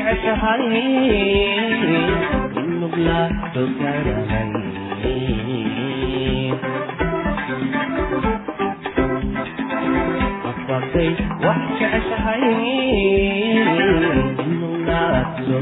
وحشعشعي من بلا تكرم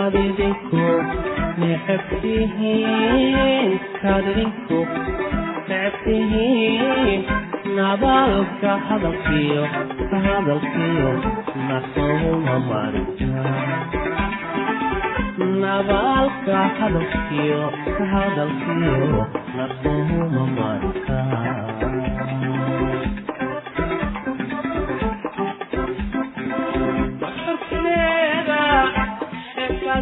kaadidinku necabtihiin kaadidinku necabtihiin nabaalka hadalkiyo ka hadalkiyo nasouma marinta nabaalka hadalkiyo ka hadalkiyo nasouma marinta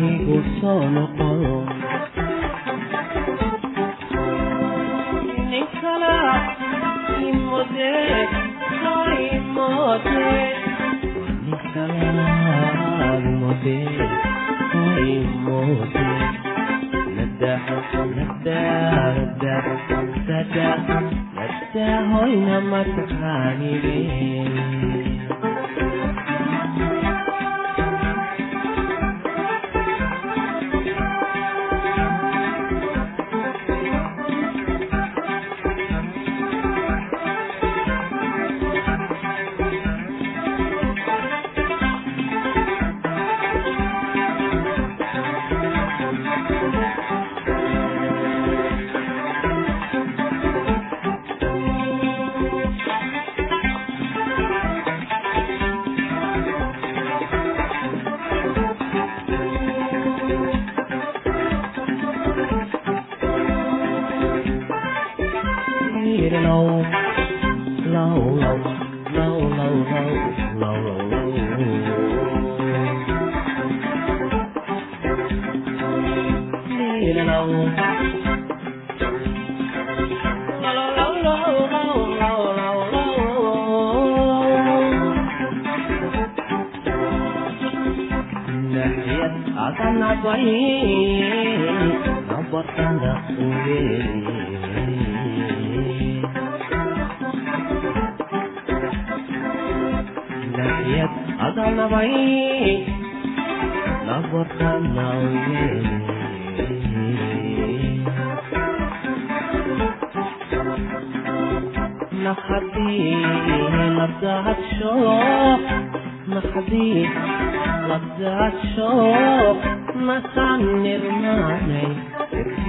adigu soo noqo hoyna mataqaanideen aadsho masanirmaanay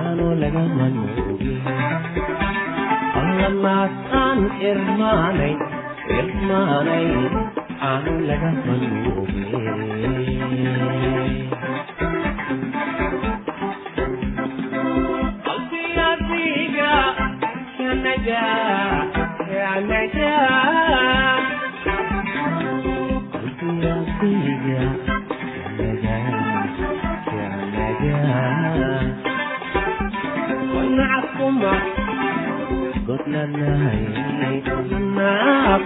aanoo laga manuuge allamaasaan irmaanay irmaanay aanoo laga manuuge Yeah. maag godlanahaynaymaaq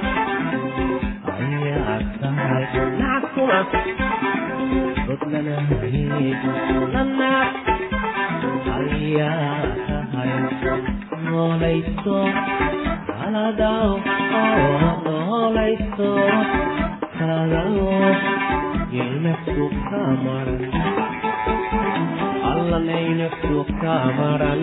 ayaadtahay lacagtuma godlanahaynanaaq ayaa tahay noolayso kaladaw oo noolayso kaladaw yelnaftu ka maran allanay naftu ka maran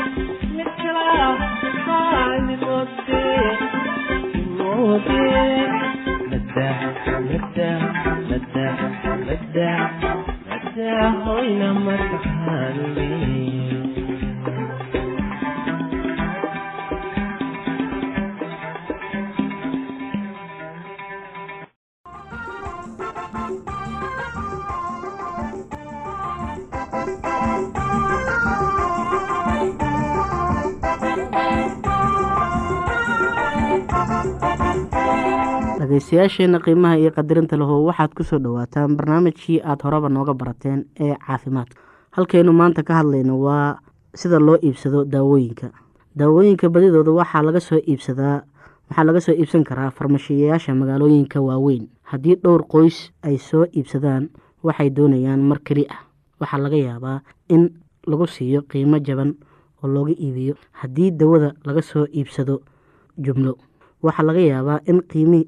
dt com dhegeystayaasheena qiimaha iyo qadarinta lahow waxaad ku soo dhawaataan barnaamijkii aada horeba nooga barateen ee caafimaadka. Halkaynu maanta ka hadlayno waa sida loo iibsado daawooyinka. Daawooyinka badidooda waxaa laga soo iibsadaa waxaa laga soo iibsan karaa farmashiyayaasha magaalooyinka waaweyn. Haddii dhowr qoys ay soo iibsadaan waxay doonayaan mar keli ah. Waxaa laga yaabaa in lagu siiyo qiimo jaban oo looga iibiyo haddii dawada laga soo iibsado jumlo. Waxaa laga yaabaa in qiimi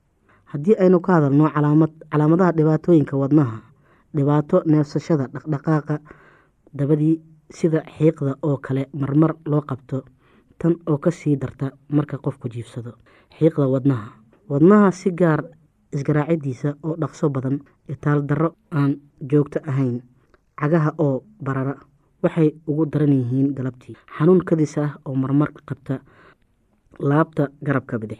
haddii aynu ka hadalno calaamad calaamadaha dhibaatooyinka wadnaha dhibaato neefsashada dhaqdhaqaaqa dabadii sida xiiqda oo kale marmar loo qabto tan oo ka sii darta marka qofku jiifsado xiiqda wadnaha. Wadnaha si gaar isgaraacidiisa oo dhaqso badan itaal darro aan joogto ahayn cagaha oo barara waxay ugu daran yihiin galabtii. Xanuun kadis ah oo marmar qabta laabta garabka bidix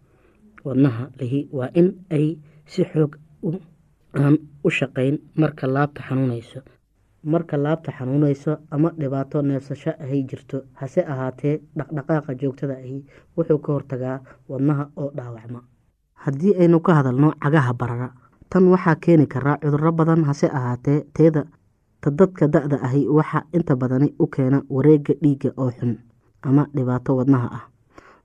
wadnaha lihi waa in ay si xoog aan u shaqayn marka laabta xanuunayso. Marka laabta xanuunayso ama dhibaato neefsasho ahay jirto hase ahaatee dhaqdhaqaaqa joogtada ahi wuxuu ka hortagaa wadnaha oo dhaawacma. Haddii aynu ka hadalno cagaha barara tan waxaa keeni karaa cuduro badan hase ahaatee teeda ta dadka da-da ahi waxaa inta badani u keena wareega dhiigga oo xun ama dhibaato wadnaha ah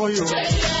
Yeah.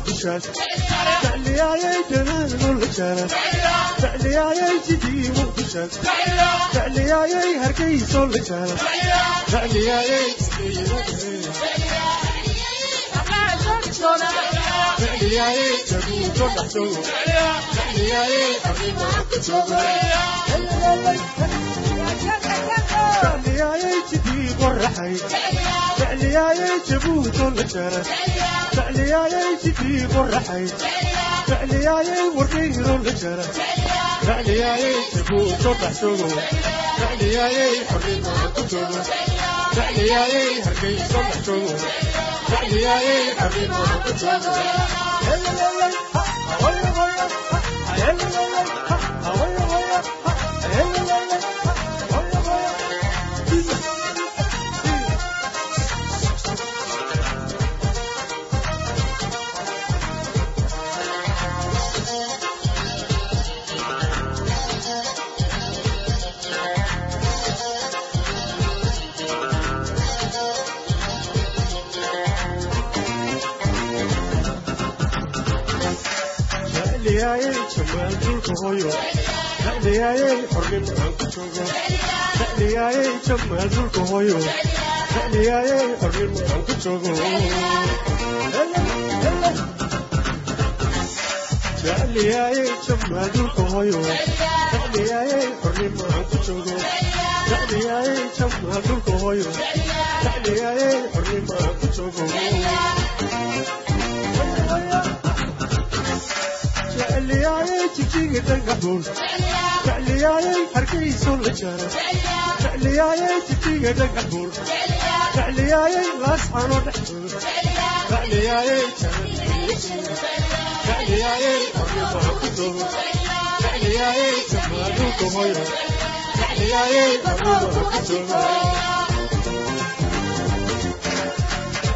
الشاش تعليا يا جنان نقول لك شاش تعليا يا جدي مو شاش تعليا يا هركي سول لك شاش تعليا يا جدي مو تعليا يا جدي مو تعليا يا جدي مو تعليا يا جدي مو تعليا Hey, hey, hey, hey. hooyo dhacdhigaayey xornimo aan ku joogo dhacdhigaayey jammaa dhulka hooyo dhacdhigaayey xornimo aan ku joogo dhacdhigaayey jammaa dhulka hooyo dhacdhigaayey xornimo aan ku joogo dhacdhigaayey jammaa dhulka hooyo dhacdhigaayey xornimo aan ku joogo jijiga dhagaxuun jecliyaayay hargayso la jaro jecliyaayay jijiga dhagaxuun jecliyaayay laasxano dhexduur jecliyaayay jecliyaayay abibakudo jecliyaayay jamaadu kumoyo jecliyaayay abibakudo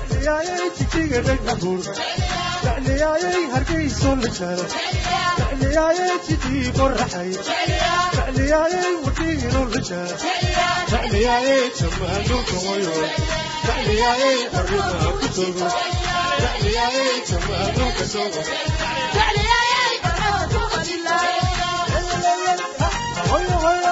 jecliyaayay jijiga dhagaxuun icliyayay hargayso la jaro icliyayay jidii qorraxay icliyayay wadiino la jaro icliyayay jamaanu goyo icliyayay arrimaa ku togo icliyayay jamaanu ka sogo icliyayay arraa ku qadila icliyayay ah, ah, hoyo hoyo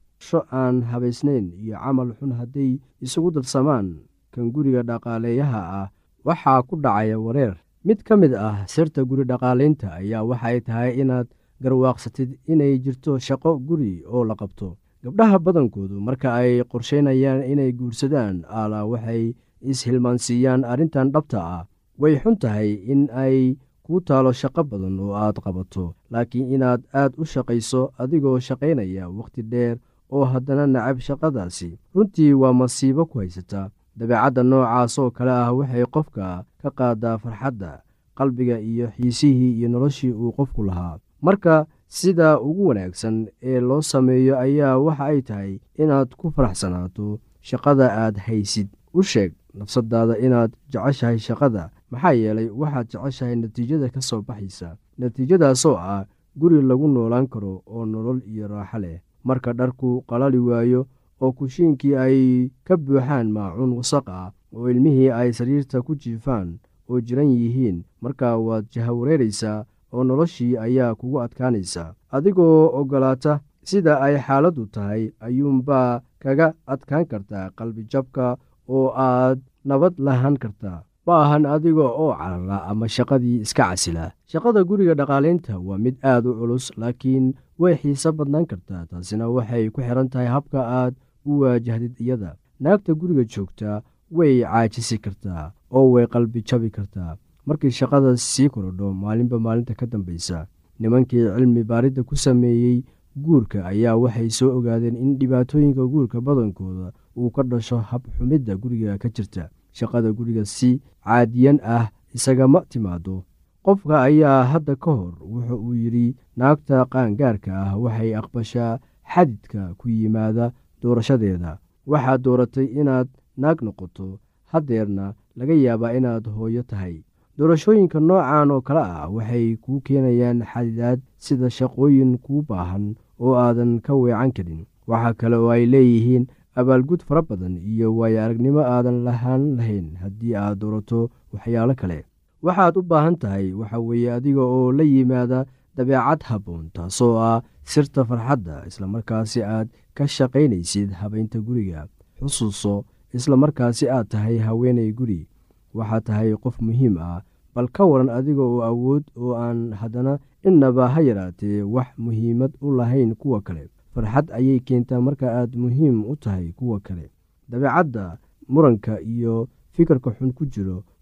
sho aan habaysnayn iyo camal xun hadday isugu darsamaan kan guriga dhaqaaleeyaha ah waxaa ku dhacaya wareer. Mid ka mid ah sirta guri dhaqaalaynta ayaa waxay tahay inaad garwaaqsatid inay jirto shaqo guri oo la qabto. Gabdhaha badankoodu marka ay qorsheynayaan inay guursadaan aalaa waxay is-hilmaansiiyaan arrintan dhabta ah. Way xun tahay in ay kuu taalo shaqo badan oo aad qabato laakiin inaad aad u shaqayso adigoo shaqaynaya wakhti dheer oo haddana nacab shaqadaasi. Runtii waa masiibo ku haysataa dabeecadda noocaas oo kale ah waxay qofka ka qaadaa farxadda qalbiga iyo xiisihii iyo noloshii uu qofku lahaa. Marka sida ugu wanaagsan ee loo sameeyo ayaa waxa ay tahay inaad ku faraxsanaato shaqada aad haysid. U sheeg nafsadaada inaad jeceshahay shaqada maxaa yeelay waxaad jeceshahay natiijada ka soo baxaysa. Natiijadaasoo ah guri lagu noolaan karo oo nolol iyo raaxo leh marka dharku qalali waayo oo kushiinkii ay ka buuxaan maacuun wasaq ah oo ilmihii ay sariirta ku jiifaan oo jiran yihiin. Markaa waad jahawareeraysaa oo noloshii ayaa kugu adkaanaysaa adigoo oggolaata sida ay xaaladdu tahay ayuunbaa kaga adkaan kartaa qalbijabka oo aad nabad lahaan kartaa ma ahan adiga oo carara ama shaqadii iska casila. Shaqada guriga dhaqaalaynta waa mid aad u culus laakiin way xiiso badnaan kartaa taasina waxay ku xiran tahay habka aad u waajahdid iyada. Naagta guriga joogta way caajisi kartaa oo way qalbi jabi kartaa. Markii shaqada sii korodho maalinba maalinta ka dambaysa nimankii cilmi baaridda ku sameeyey guurka ayaa waxay soo ogaadeen in dhibaatooyinka guurka badankooda uu ka dhasho hab xumidda guriga ka jirta. Shaqada guriga si caadiyan ah isagama timaado qofka ayaa hadda ka hor wuxa uu yidhi naagta qaangaarka ah waxay aqbashaa xadidka ku yimaada doorashadeeda. Waxaad dooratay inaad naag noqoto. Haddeerna laga yaabaa inaad hooyo tahay. Doorashooyinka noocan oo kale ah waxay kuu keenayaan xadidaad sida shaqooyin kuu baahan oo aadan ka weecan karin waxaa kale oo ay leeyihiin abaalgud fara badan iyo waayo aragnimo aadan lahaan lahayn haddii aad doorato waxyaalo kale waxaad u baahan tahay waxa weeye adiga oo la yimaada dabeecad habboon taasoo ah sirta farxadda islamarkaasi aad ka shaqaynaysid habaynta guriga. Xusuuso islamarkaasi aad tahay haweenay guri. Waxaad tahay qof muhiim ah bal ka waran adiga oo awood oo aan haddana innaba ha yaraatee wax muhiimad u lahayn kuwa kale. Farxad ayay keentaa marka aad muhiim u tahay kuwa kale. Dabeecadda muranka iyo fikirka xun ku jiro